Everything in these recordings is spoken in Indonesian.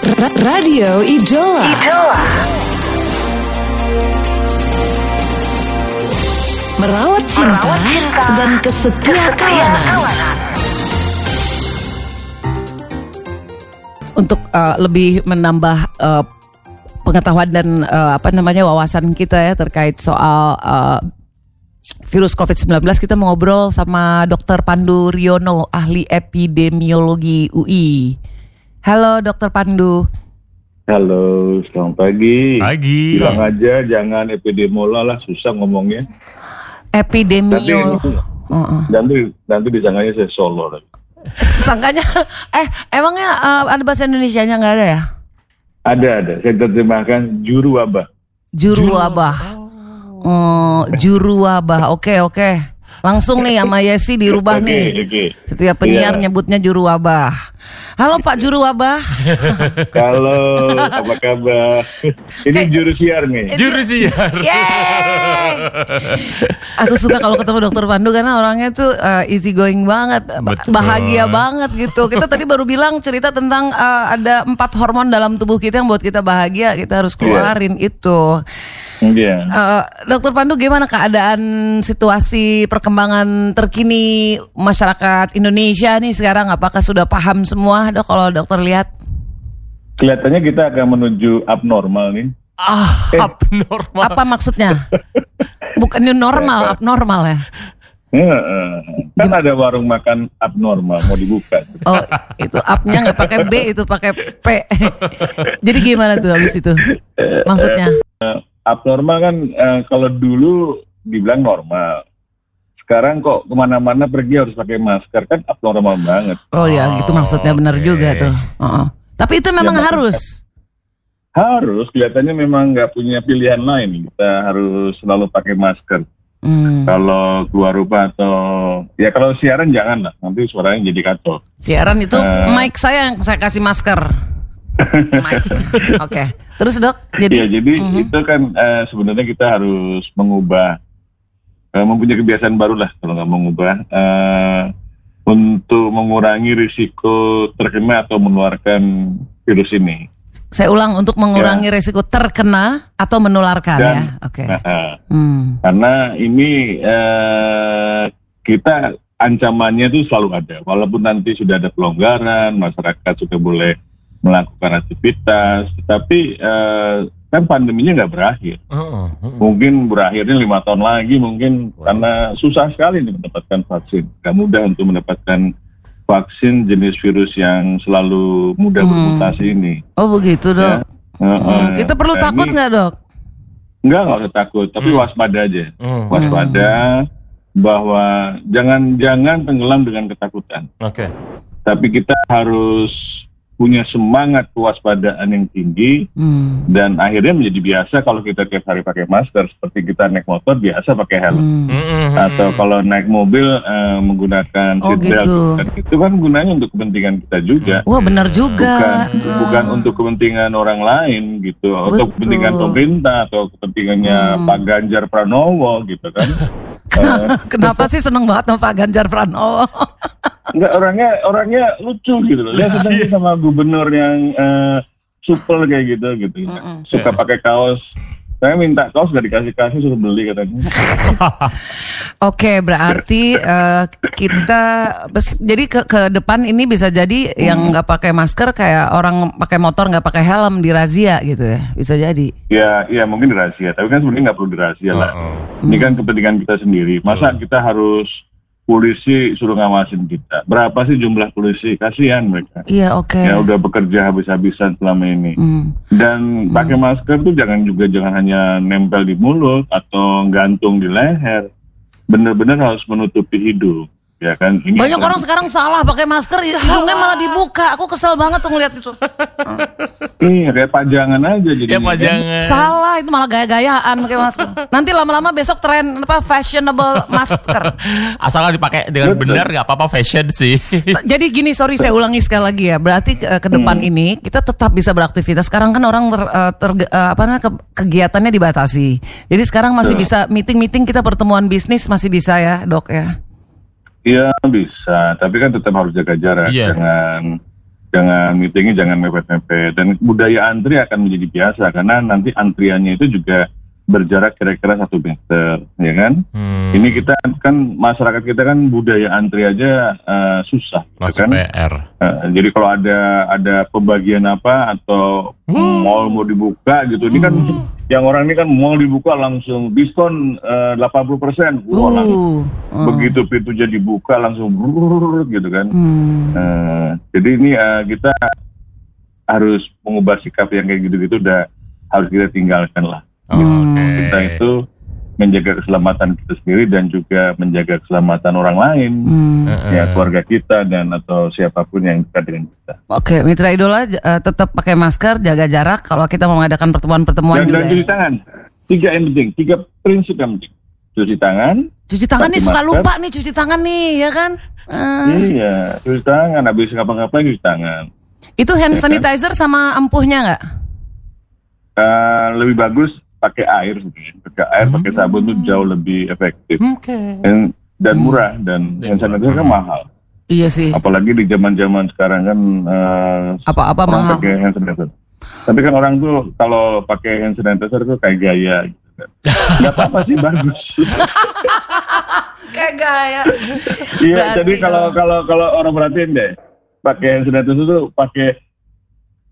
Ra- Radio Idola. Merawat cinta, dan kesetia kawanan. untuk uh, lebih menambah uh, pengetahuan dan uh, apa namanya wawasan kita ya terkait soal uh, virus COVID-19 kita mau ngobrol sama Dr. Pandu Riono ahli epidemiologi UI. Halo Dr. Pandu. Halo, selamat pagi. Pagi. Bilang aja jangan epidemiola lah, susah ngomongnya. Epidemio. Nanti, Heeh. nanti, nanti disangkanya saya solo. lagi. Sangkanya eh emangnya uh, ada bahasa Indonesianya nggak ada ya? Ada, ada. Saya terjemahkan juru wabah. Juru wabah. Oh, juru wabah. Oke, oke. Langsung nih sama Yesi dirubah Oke, nih. oke. Setiap penyiar Iya. nyebutnya juru wabah. Halo Pak Juru Wabah. Halo, apa kabar? Ini Kayak- juru siar nih. Juru siar. Yeay. Aku suka kalau ketemu Dokter Pandu karena orangnya tuh uh, easy going banget, ba- Betul. bahagia banget gitu. Kita tadi baru bilang cerita tentang uh, ada empat hormon dalam tubuh kita yang buat kita bahagia, kita harus keluarin itu. Iya. Eh, Dokter Pandu gimana keadaan situasi perkembangan terkini masyarakat Indonesia nih sekarang apakah sudah paham semua dok kalau dokter lihat? Kelihatannya kita akan menuju abnormal nih. Ah, Abnormal. apa maksudnya? Bukan new normal, abnormal ya? Heeh. Kan ada warung makan abnormal mau dibuka. Oh, itu up-nya nggak pakai B, itu pakai P. Jadi gimana tuh habis itu? Maksudnya? Abnormal kan eh, kalau dulu dibilang normal. Sekarang kok ke mana-mana pergi harus pakai masker kan abnormal banget. Oh ya, gitu maksudnya benar Oke. juga tuh. Heeh. Tapi itu memang maksudnya- harus. Harus kelihatannya memang nggak punya pilihan lain. Kita harus selalu pakai masker. Hmm. Kalau keluar rumah atau ya kalau siaran jangan lah, nanti suaranya jadi kacau. Siaran itu Eh. mic saya yang saya kasih masker. Oke. Terus dok, jadi, ya jadi Mhm. itu kan eh, sebenarnya kita harus mengubah, eh, mempunyai kebiasaan baru lah kalau nggak mengubah eh, untuk mengurangi risiko terkena atau menularkan virus ini. saya ulang untuk mengurangi resiko terkena atau menularkan Dan- ya. Oke. Nah, eh, Hmm. karena ini eh, kita ancamannya itu selalu ada, walaupun nanti sudah ada pelonggaran, masyarakat sudah boleh melakukan aktivitas, tetapi eh, kan pandeminya nggak berakhir. Heeh, heeh. mungkin berakhirnya lima tahun lagi mungkin Waduh. karena susah sekali nih mendapatkan vaksin gak mudah untuk mendapatkan vaksin jenis virus yang selalu mudah Hmm. bermutasi ini Oh begitu dok. Ya. Heeh. Hmm, Kita perlu Nah, takut nggak dok? Enggak, nggak usah takut, tapi Hmm. waspada aja. Hmm. Waspada bahwa jangan-jangan tenggelam dengan ketakutan. Oke. Tapi kita harus punya semangat kewaspadaan yang tinggi Hmm. dan akhirnya menjadi biasa kalau kita tiap hari pakai masker seperti kita naik motor biasa pakai helm. Hmm. Mm-mm. atau kalau naik mobil eh, menggunakan Oh, seatbelt gitu. Dan itu kan gunanya untuk kepentingan kita juga Wah benar juga. bukan bukan untuk kepentingan orang lain gitu atau Betul. kepentingan pemerintah atau kepentingannya Hmm. Pak Ganjar Pranowo gitu kan Kenapa sih seneng banget sama Pak Ganjar Pranowo? Enggak orangnya orangnya lucu gitu loh. Dia senang sama gubernur yang eh, supel kayak gitu gitu. Mm-mm. suka pakai kaos. Saya minta kaos gak dikasih kasih suruh beli katanya. Oke, berarti eh, kita jadi ke, ke depan ini bisa jadi yang nggak pakai masker kayak orang pakai motor nggak pakai helm di razia gitu ya, bisa jadi. ya ya mungkin rahasia tapi kan sebenarnya nggak perlu rahasia lah. Ini kan kepentingan kita sendiri. Masa kita harus polisi suruh ngawasin kita? Berapa sih jumlah polisi? Kasihan mereka. Iya, oke. Ya udah bekerja habis-habisan selama ini. Hmm. Dan pakai masker tuh jangan juga jangan hanya nempel di mulut atau gantung di leher. Benar-benar harus menutupi hidung. Ya kan? Ini Banyak kan- orang sekarang salah pakai masker, hidungnya malah dibuka. Aku kesel banget tuh ngeliat itu. Iya kayak pajangan aja jadi. Ya pajangan. Salah, itu malah gaya-gayaan pakai masker. Nanti lama-lama besok tren apa fashionable masker. Asalnya dipakai dengan Betul. benar nggak apa-apa fashion sih. Jadi gini, sorry saya ulangi sekali lagi ya. Berarti ke, ke depan ini kita tetap bisa beraktivitas. Sekarang kan orang ter, eh, ter- eh, apa namanya ke- kegiatannya dibatasi. Jadi sekarang masih bisa meeting-meeting kita pertemuan bisnis masih bisa ya, Dok ya. Iya bisa, tapi kan tetap harus jaga jarak. Iya. Jangan jangan meetingnya jangan mepet-mepet dan budaya antri akan menjadi biasa karena nanti antriannya itu juga berjarak kira-kira satu meter, ya kan? Hmm. Ini kita kan masyarakat kita kan budaya antri aja eh, susah, gitu masih kan? PR. Eh, jadi kalau ada ada pembagian apa atau Hmm. mall mau dibuka gitu, ini kan yang orang ini kan mall dibuka langsung diskon eh, 80 persen, Uh, uh. begitu pintunya dibuka langsung brrrr gitu kan. Hmm. Eh, jadi ini eh, kita harus mengubah sikap yang kayak gitu-gitu udah harus kita tinggalkan lah. Oke. Kita itu menjaga keselamatan kita sendiri dan juga menjaga keselamatan orang lain, Hmm. Heeh. ya keluarga kita dan atau siapa pun yang dekat dengan kita. Oke, Mitra Idola eh, tetap pakai masker, jaga jarak kalau kita mau mengadakan pertemuan-pertemuan juga. dan ya. cuci tangan. Tiga yang penting, tiga prinsip yang penting. Cuci tangan, Cuci tangan nih pakai suka masker. lupa nih cuci tangan nih, ya kan? Ah. iya, cuci tangan. Habis ngapa-ngapain cuci tangan. Itu hand Ya kan? sanitizer sama empuhnya nggak? Eh, lebih bagus pakai air sebenarnya. Pakai air, pakai sabun itu jauh lebih efektif Oke. dan, dan murah dan hand sanitizer kan mahal. Iya sih. Apalagi di zaman-zaman sekarang kan eh, Apa-apa orang mahal. pakai hand sanitizer. Tapi kan orang tuh kalau pakai hand sanitizer tuh kayak gaya gitu kan. Nggak apa-apa sih bagus. Kayak gaya. Iya, jadi kalau kalau- kalau kalau orang perhatiin deh, pakai hand sanitizer tuh pakai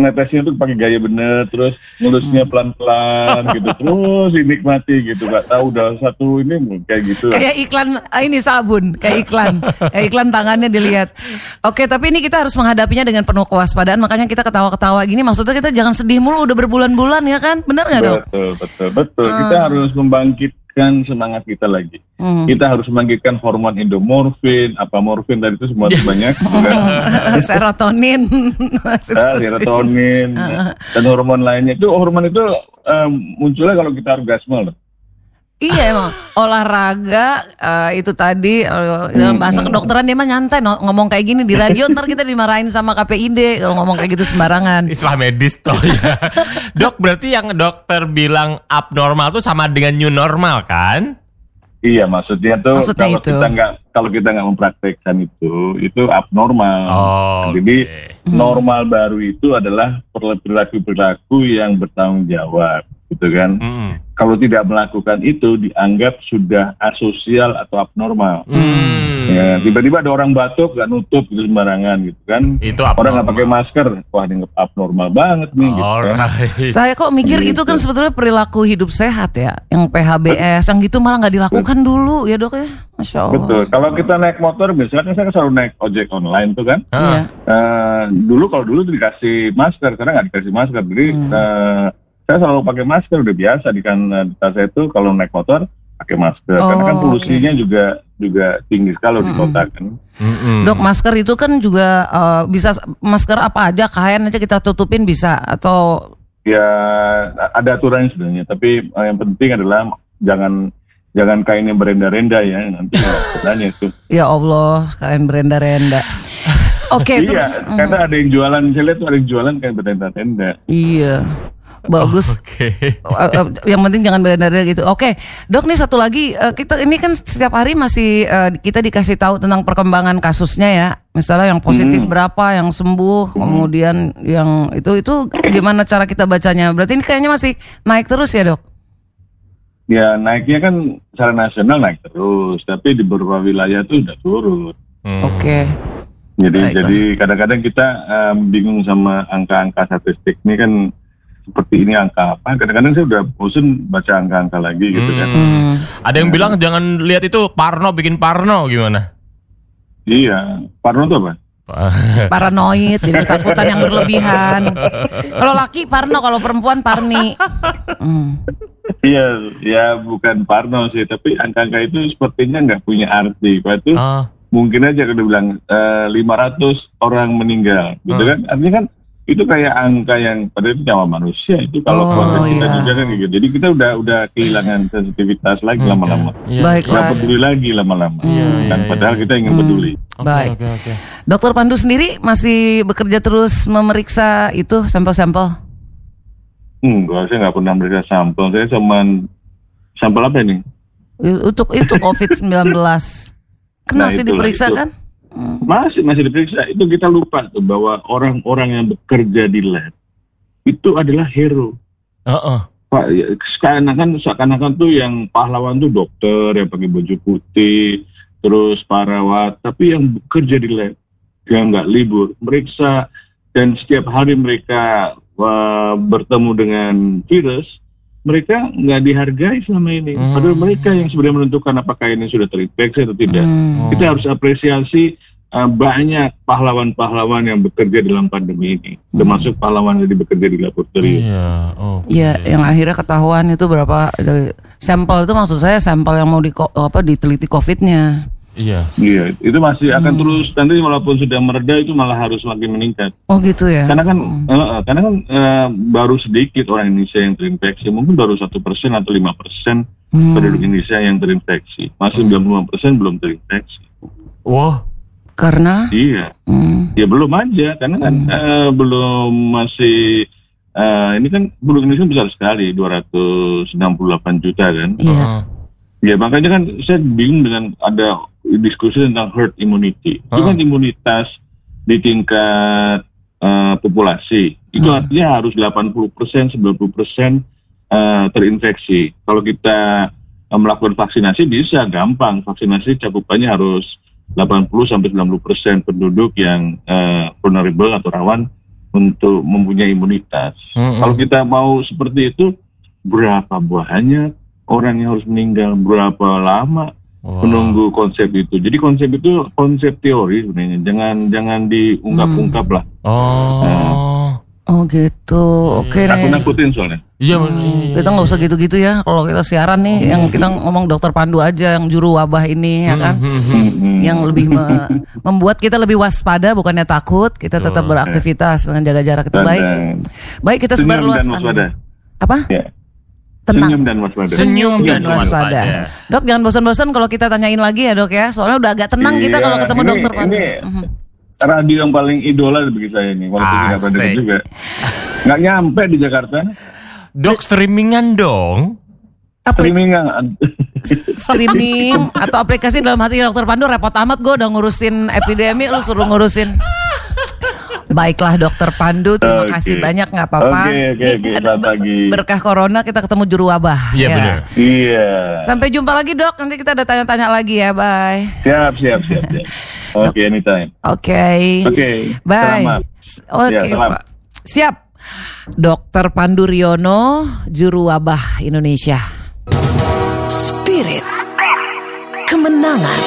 ngetesnya tuh pakai gaya bener, terus ngulusnya Hmm. pelan-pelan gitu, terus dinikmati gitu, nggak tahu udah satu ini kayak gitu. Kayak iklan ah, ini sabun, kayak iklan, kayak iklan tangannya dilihat. Oke, tapi ini kita harus menghadapinya dengan penuh kewaspadaan. Makanya kita ketawa-ketawa gini. Maksudnya kita jangan sedih mulu. Udah berbulan-bulan ya kan? Bener nggak dok? Betul, betul, betul. Kita Ah. harus membangkitkan semangat kita lagi. Hmm. Kita harus membangkitkan hormon endomorfin, apa morfin tadi itu semua itu banyak, bukan? Serotonin. Ah, serotonin dan hormon lainnya itu hormon itu em, munculnya kalau kita orgasme loh. Iya emang olahraga eh, itu tadi eh, dalam bahasa kedokteran dia mah nyantai no- ngomong kayak gini di radio ntar kita dimarahin sama KPID kalau ngomong kayak gitu sembarangan. Istilah medis tuh ya. Dok, berarti yang dokter bilang abnormal tuh sama dengan new normal kan? Iya, maksudnya tuh Maksudnya kalau itu. kita nggak kalau kita nggak mempraktekkan itu, itu abnormal. Oh. Jadi normal baru itu adalah perilaku perilaku yang bertanggung jawab, gitu kan? Mm. Kalau tidak melakukan itu dianggap sudah asosial atau abnormal. Hmm. Ya, tiba-tiba ada orang batuk nggak nutup gitu sembarangan gitu kan? Itu Orang nggak abnormal. pakai masker, wah ini abnormal banget nih. Gitu, kan? Alright. Saya kok mikir itu kan Gitu. sebetulnya perilaku hidup sehat ya, yang PHBS, yang gitu malah nggak dilakukan dulu ya dok ya, masya Allah. Betul. Kalau kita naik motor, biasanya kan saya selalu naik ojek online tuh kan. Iya. Ah. Eh, dulu kalau dulu tuh dikasih masker, karena nggak dikasih masker. Jadi Hmm. eh, saya selalu pakai masker, udah biasa di kan eh, di tas saya itu kalau naik motor pakai masker. Karena kan Oh, polusinya juga juga tinggi sekali di Mm-mm. kota kan. Dok masker itu kan juga eh, bisa masker apa aja, kain aja kita tutupin bisa atau Ya ada aturannya sebenarnya, tapi eh, yang penting adalah jangan jangan kain yang berenda-renda ya nanti sebenarnya itu. ya Allah kain berenda-renda. Oke iya, terus, mm, karena ada yang jualan, saya lihat tuh ada yang jualan kain berenda-renda. iya bagus. Oke. Eh, eh, yang penting jangan berada gitu. Oke, dok nih satu lagi eh, kita ini kan setiap hari masih eh, kita dikasih tahu tentang perkembangan kasusnya ya. Misalnya yang positif Hmm. berapa, yang sembuh, kemudian yang itu itu gimana cara kita bacanya? Berarti ini kayaknya masih naik terus ya dok? Ya naiknya kan secara nasional naik terus, tapi di beberapa wilayah tuh udah turun. Hmm. Oke, Jadi Baiklah. jadi kadang-kadang kita em, bingung sama angka-angka statistik ini kan seperti ini angka apa? Kadang-kadang saya udah bosen baca angka-angka lagi gitu kan. Hmm. Ada yang bilang jangan lihat itu Parno bikin Parno gimana? Iya, Parno tuh apa? paranoid, jadi ketakutan yang berlebihan. Kalau laki Parno, kalau perempuan Parni. Hmm. Iya, ya bukan Parno sih, tapi angka-angka itu sepertinya nggak punya arti. Pak itu Ah. mungkin aja kalau bilang eh, 500 orang meninggal, gitu Hmm. kan? Artinya kan itu kayak angka yang pada itu nyawa manusia itu kalau Oh, keluarga kita iya. juga kan gitu. Jadi kita udah udah kehilangan sensitivitas lagi lama-lama. Iya. Baiklah. Nggak peduli lagi lama-lama. Iya, Dan iya, padahal iya. kita ingin Hmm. peduli. Oke, Baik. Oke, oke. Dokter Pandu sendiri masih bekerja terus memeriksa itu sampel-sampel? Enggak, saya nggak pernah meriksa sampel. Saya cuman sampel apa ini? Untuk itu COVID-19. Kan Nah, masih diperiksa itu. kan? Masih masih diperiksa. Itu kita lupa tuh bahwa orang-orang yang bekerja di lab itu adalah hero. Heeh. Pak, ya, seakan-akan seakan-akan tuh yang pahlawan tuh dokter yang pakai baju putih, terus perawat, tapi yang bekerja di lab yang nggak libur, meriksa dan setiap hari mereka wah, bertemu dengan virus, mereka nggak dihargai selama ini. Hmm. Padahal mereka yang sebenarnya menentukan apakah ini sudah terinfeksi atau tidak. Hmm. Kita harus apresiasi uh, banyak pahlawan-pahlawan yang bekerja dalam pandemi ini, termasuk pahlawan yang bekerja di laboratorium. Iya. oke. Iya, yang akhirnya ketahuan itu berapa dari sampel itu maksud saya sampel yang mau di apa diteliti COVID-nya. Iya. Iya, itu masih akan terus nanti walaupun sudah mereda itu malah harus makin meningkat. Oh gitu ya. Karena kan, eh, karena kan eh, baru sedikit orang Indonesia yang terinfeksi, mungkin baru satu persen atau lima persen Hmm. penduduk Indonesia yang terinfeksi, masih 95 persen belum terinfeksi. Wah. Karena Iya, hmm, ya belum aja, karena kan eh, belum masih eh, ini kan penduduk Indonesia besar sekali, 268 juta kan. iya. Heeh. Ya makanya kan saya bingung dengan ada diskusi tentang herd immunity. Itu Ah. kan imunitas di tingkat eh, populasi. Itu Hmm. artinya harus 80%, 90% eh, terinfeksi. Kalau kita eh, melakukan vaksinasi bisa gampang. Vaksinasi cakupannya harus 80 sampai 90% penduduk yang eh, vulnerable atau rawan untuk mempunyai imunitas. Kalau kita mau seperti itu, berapa banyak orang yang harus meninggal, berapa lama Wah. menunggu konsep itu. Jadi konsep itu konsep teori sebenarnya, jangan jangan diungkap-ungkap lah. Oh. Oh gitu. Oke nih. Nakut-nakutin soalnya. Iya. Hmm, kita nggak usah gitu-gitu ya. Kalau kita siaran nih, yang kita ngomong dokter Pandu aja yang juru wabah ini ya kan, Hmm. yang lebih me- membuat kita lebih waspada, bukannya takut. Kita tetap beraktivitas dengan jaga jarak itu baik. Baik kita dan sebarluaskan. waspada. Apa? Ya. Tenang. Senyum dan waspada. Senyum dan dan waspada. waspada. Dok jangan bosan-bosan kalau kita tanyain lagi ya dok ya. Soalnya udah agak tenang kita Iya, kalau ketemu ini- dokter Pandu. ini Mhm. Radio yang paling idola bagi saya ini, walaupun tidak Asik. juga. Nggak nyampe di Jakarta. Dok streamingan dong. Apli- Streaming nggak? streaming atau aplikasi dalam hati dokter Pandu repot amat gue udah ngurusin epidemi lu suruh ngurusin Baiklah dokter Pandu terima Oke. kasih banyak nggak apa-apa. Oke, oke, Nih, oke, ada pagi. Berkah corona kita ketemu juru wabah. Iya ya. benar. Iya. Sampai jumpa lagi dok. Nanti kita ada tanya-tanya lagi ya. Bye. Siap, siap, siap. siap. Oke, anytime. Oke. Oke. Bye. Selamat. Oke Ya, salam. Pak. Siap. Dokter Pandu Riono, juru wabah Indonesia. Spirit Kemenangan